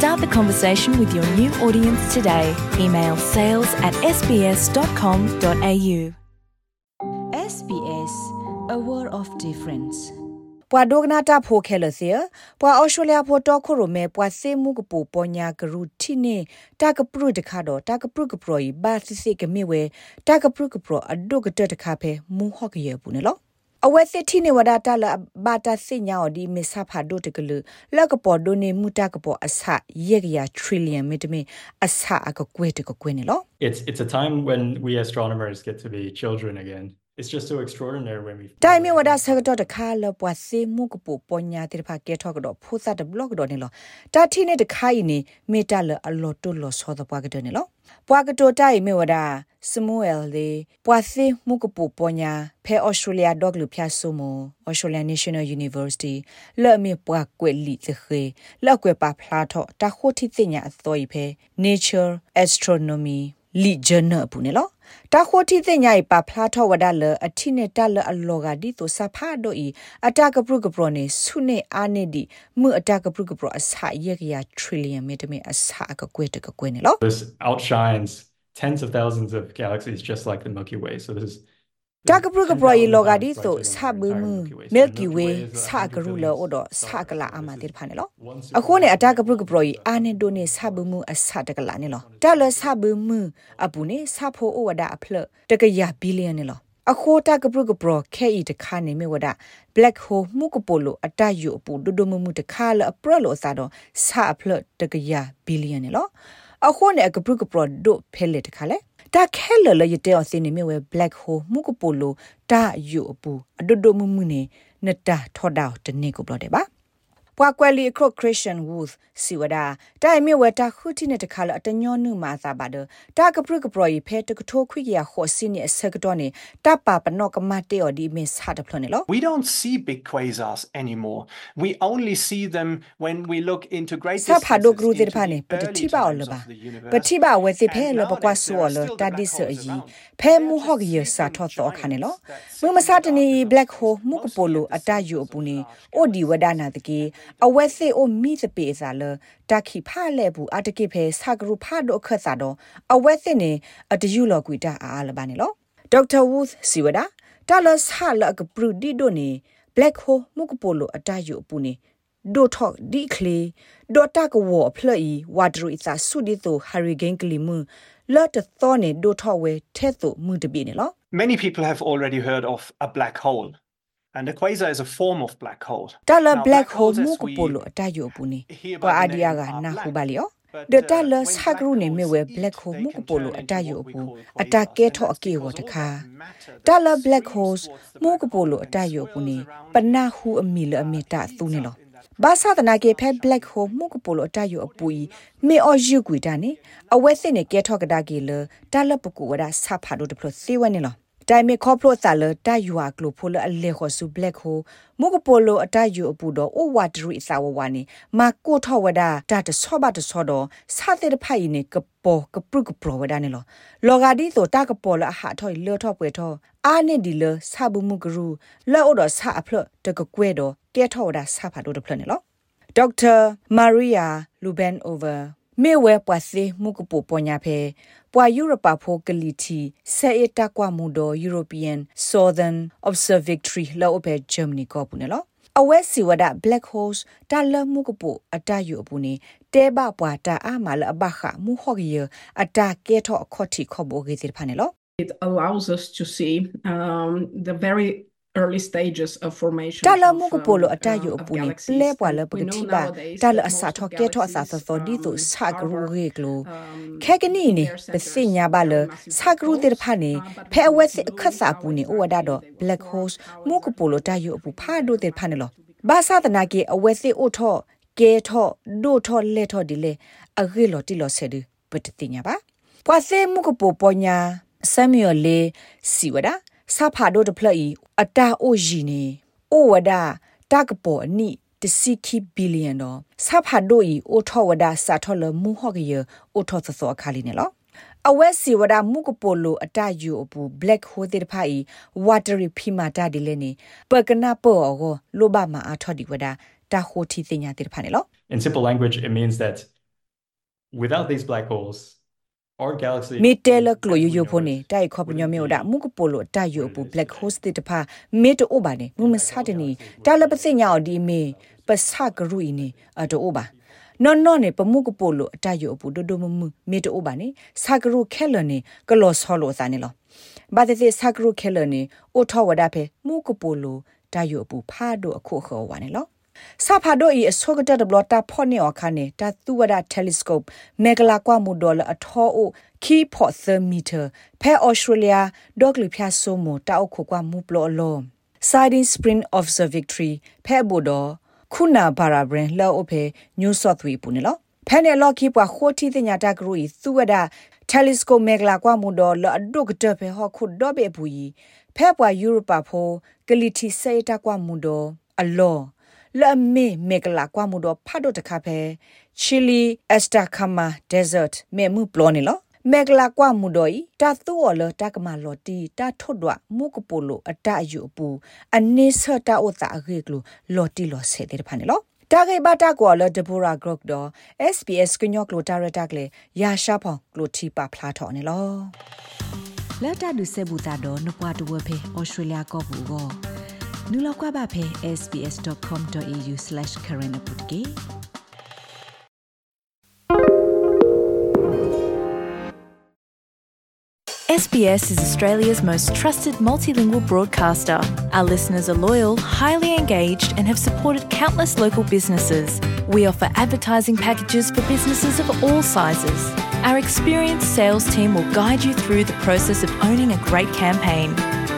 Start the conversation with your new audience today. Email sales at sbs.com.au. SBS A World of Difference ပွာဒိုဂနာတာဖိုခဲလစီပွာအော်စတြေးလျဖိုတော့ခိုရိုမဲပွာစေမှုကပူပညာဂရုတီနေတာကပရုတခါတော့တာကပရုကပရိုဤဘာစစ်စစ်ကမြေဝဲတာကပရုကပရိုအဒုကတတခါဖဲမူဟော့ကရဘူးနော် အဝဲစစ်တီနေဝဒတာလဘာတာစညာော်ဒီမစ်ဆာဖာဒိုတကလလကပေါ်ဒိုနေမူတာကပေါ်အဆယေကရထရီလီယံမီတမီအဆအကကွေတကကွေနေလော It's it's a time when we astronomers get to be children again. It's just so extraordinary when we တိုင်မီဝဒဆကတော့တခါလပွားစေမှုကပူပညာတိဖာကဲထောက်တော့ဖိုးစားတဘလော့ကတော့နေလောတာတီနေတခိုင်နေမေတာလအလော်တိုလော်ဆောတော့ပွားကတော့နေလောပွားကတိုတိုင်မီဝဒ စမူအယ်လေပွားစေမှုကပူပညာဖဲဩစတြေးလျဒေါကလူဖျားဆုမဩစတြေးလျ National University လော်မီပွားကွက်လီသခေလော့ကွယ်ပါဖလာတော့တခိုတီတင်ညာအတော်ဖဲ Nature Astronomy လီဂျနပူနေလောတာခိုတီတဲ့ညိုင်ပါဖလားထောဝဒါလအထိနဲ့တလအလောကဒီတိုစဖာဒိုဤအတကပရုကပရနေဆုနေအာနေဒီမှုအတကပရုကပရအစာရက်ရထရီလီယံမီတမီအစာကကွေတကကွေနေလော this outshines tens of thousands of galaxies just like the Milky Way. So this is တာကပရုကပရဤလောကဒီတိုစဘမှု Milky Way စာကရူလောဒစာကလာအမတိဖာနေလောအခုနေအတကပရုကပရဤအာနေဒိုနေစဘမှုအစာတကလာနေလောတလစဘမှုအပူနေစဖိုဩဝဒအဖလတကရဘီလီယံနေလောအခိုတာကပရုကပရခဲဤတခါနေမြဝဒ black hole မှုကပိုလိုအတယူအပူဒိုဒိုမမှုတခါလအပရလောစာတော့စာအဖလတကရဘီလီယံနေလော အခုနေကပရုကပရဒိုဖဲလက်တခါလေတာခဲလလရတဲ့အစင်းနေမြဝဲ black hole မှုကပိုလိုတာယူအပူအဒိုဒိုမမှုနေနတာထော်ဒေါတနေကိုဘလတဲ့ပါ ပွာကွယ်လီခရခရစ်ရှင်ဝူသစီဝဒတိုင်မြဝတာခုတိနဲ့တခါလအတညောနုမာသာပါဒတာကပရကပရယဖဲတကထိုခွိကရခောစင်းရဲ့ဆကတော့နေတပပနောကမတေော်ဒီမစ်ဟာတဖလနေလော We don't see big quasars anymore. We only see them when we look into great ဆပ်ဟာဒိုဂရူ distances တေဖာနေ into ပ the တ early တိပါအော်လ times ပါ of the ပ universe. တိပါဝဲစီဖဲ And လ now ပကွာ that ဆော there are လ still တာ the ဒီ black ဆအ holes ကြီး around. ဖဲမူဟော့ကရစာထော့တော့ခါနေလောမမစတနီ black hole မုကပိုလိုအတယူအပူနေအိုဒီဝဒနာတကေအဝဲစေအိုမီစပေစာလတခိဖာလဲဘူးအတကိဖဲစကရုဖာဒိုခတ်စာတော့အဝဲစစ်နေအတယူလောကွီတာအားလပါနေလောဒေါက်တာဝူသ်စီဝဒတာလဆာလကပရူဒီဒိုနေ black hole မုကပိုလိုအတယူအပူနေဒိုထော့ဒီခလီဒိုတာကဝအဖလီဝါဒရူအစာဆုဒီတိုဟာရီဂင်ကလီမူလော့တသောနေဒိုထော့ဝဲထဲ့တိုမူတပြနေလော Many people have already heard of a black hole. And a quasar is a form of black hole. တလ Now, black hole holes, မူ as က we ပိုလိုအတယူပူနေ hear by ပွာ the အာဒီယာ name က are နာ black. ခုပါလီယော But, ဒ uh, တလ when စ black ကရုနေမြ holes ဝဲ eat, black hole they မူက can ပိုလို turn အတ into ယူ what we ပူ call အတ quasars. ကဲ And ထော့ that's အကေဝ because တ all ခါ that matter တ that လ black streams holes towards the မူ black ကပို hole လိုအ and တယူပူ swirls နေ around ပနာဟုအမီလအမီတာသူနေလောဘာသာတနာကေဖဲ black hole မူကပိုလိုအတယူအပူီမေအော်ယူကွီတာနေအဝဲစစ်နေကဲထော့ကဒါကေလတလပကူဝဒဆာဖာဒိုတဖလစေဝနေလော တိုင်မေခေါပလိုဆာလတယူအကလိုဖိုလအလေခေါ်စု black hole မုကပိုလိုအတယူအပူတော့အိုဝါဒရီစာဝဝနီမာကိုထောဝဒတာတဆောဘတဆောတော့စာတဲ့ဖိုင်နေကပေါ်ကပရုကပရဝဒနေလောလောဂါဒီဆိုတာကပေါ်လအဟာထောလောထောပွဲထောအာနေဒီလဆာဘူးမုကရူလောအိုတော့ဆာအဖလတကကွဲတော့ကဲထောဝဒဆာဖာတို့တဖလနေလောဒေါက်တာမာရီယာလူဘန်အိုဗာ မေဝဲပွားစေမုကပူပညာဖဲပွာယူရပါဖိုကလီတီဆေအတကွာမူဒို European Southern Observatory လောအပဲ Germany ကောပူနော်အဝဲစီဝဒ black holes တာလမှုကပူအတယူအပူနေတဲဘပွာတာအမလအဘခမှုဟော့ရအတာကဲထော့အခေါတိခေါ်ဘောကေတိဖာနေလော it allows us to see um, the very early stages of formation တာလ of, မှုက um, ပိုလိုအတ uh, ယူအ of ပူနေ galaxies. လဲပွာလ And ပ we က know တိပါ nowadays တာလ that အစာ most ထော့ of ကဲထော့အစာသောဒီတု galaxies, စကရူ um, ရေကလို um, ခဲကနီနေ their ပ centers စညာပါလ are massive စကရူ black တေ holes. ဖာနေ Uh, but ဖဲ we ဝဲ don't စစ် know ခတ်စာပူနေ how ဩဝဒါ exactly တော့ they were black formed, holes how မုကပိုလိုတ exactly ယူ they အပူ became ဖာဒိုတေဖာနေ လော to become ဘာသာတနာကေအဝဲစစ်အိုထော့ကဲထော့ဒိုထော့လက်ထော့ဒီလေအဂေလော်တီလော်ဆဲဒပတတိညာပါပွာစေမှုကပိုပညာဆမ်မီယလေစီဝဒစာဖာဒိုတဖလီအတာအိုဂျီနီအိုဝဒတကပေါ်အနိတစီခိဘီလီယံတော့စာဖာဒိုဤအိုထောဝဒစာထောလမူဟော့ကရအိုထောသသောအခါလီနေလောအဝဲစီဝဒမုကပိုလိုအတယူအပူ black hole တဲ့ဖိုင် watery phimata ဒီလေနေပကနာပေါ်ကိုလိုဘမာအထော်ဒီဝဒတာဟိုတီတင်ညာတဲ့ဖာနေလော In simple language, it means that without these black holes, our galaxy မီတဲလကလိုယိုယိုဖိုနေတိုက်ခေါပညမျိုးဒါမုကပိုလိုတယူအပူ black hole တဲ့တဖာမေတိုအိုဘာနေမမစတ်နေတာလပစညာဒီမေပစကရူအီနေအတိုအိုဘာနော်နော်နေပမှုကပိုလိုအတယူအပူဒိုဒိုမမမေတိုအိုဘာနေစကရူခဲလနေကလောဆောလိုစာနေလောဘာတဲ့စကရူခဲလနေအိုထောဝဒါဖဲမုကပိုလိုတ ယူအပူဖာဒိုအခုခေါ်ဝါနေလောစာဖာဒိုဤအစောကတဒဘလတာဖော့နေအခါနေတာသူဝဒတယ်လီစကိုပမေဂလာကွာမူဒေါ်လအထောအိုခီဖော့သမီတာဖဲအော်စတြေးလျဒေါကလီဖျာဆိုမိုတာအုတ်ခွကွာမူပလောလော Siding Spring Observatory ဖဲဘူဒေါ်ခုနာဘာရာဘရင်လောအဖေညူဆော့သဝီပူနေလောဖဲနေလော်ကီပွားခိုတီတင်ညာတာဂရူဤသူဝဒ telescope မေဂလာကွာမူဒေါ်လအဒုကတဖဲဟခုဒေါ်ဘေဘူဤဖဲပွားယူရိုပါဖိုကလီတီစေတာကွာမူဒေါ်အလော လအမေမေကလာကွာမှုတော့ဖတ်တော့တခါဖဲချီလီအက်စတာကာမာဒေဇတ်မေမှုပလောနေလောမေကလာကွာမှုတော့ဤတာသူော်လတကမာလော်တီတာထွတ်တော့မုကပိုလိုအတအယူပူအနေဆတာဥတာအခေကလိုလော်တီလော်ဆေတဲ့ဖာနေလောတာဂေဘတာကောလဒဘူရာဂရုတ်တော့ SPS ကညော့ကလိုတာရတာကလေရာရှာဖောင်ကလိုတီပါဖလားထော်နေလောလက်တာဒုဆေဘူတာတော့နပွားတဝဖေဩစတြေးလျကောဘူးကော Nu sbs.com.au/currentupdate SBS is Australia's most trusted multilingual broadcaster. Our listeners are loyal, highly engaged, and have supported countless local businesses. We offer advertising packages for businesses of all sizes. Our experienced sales team will guide you through the process of owning a great campaign.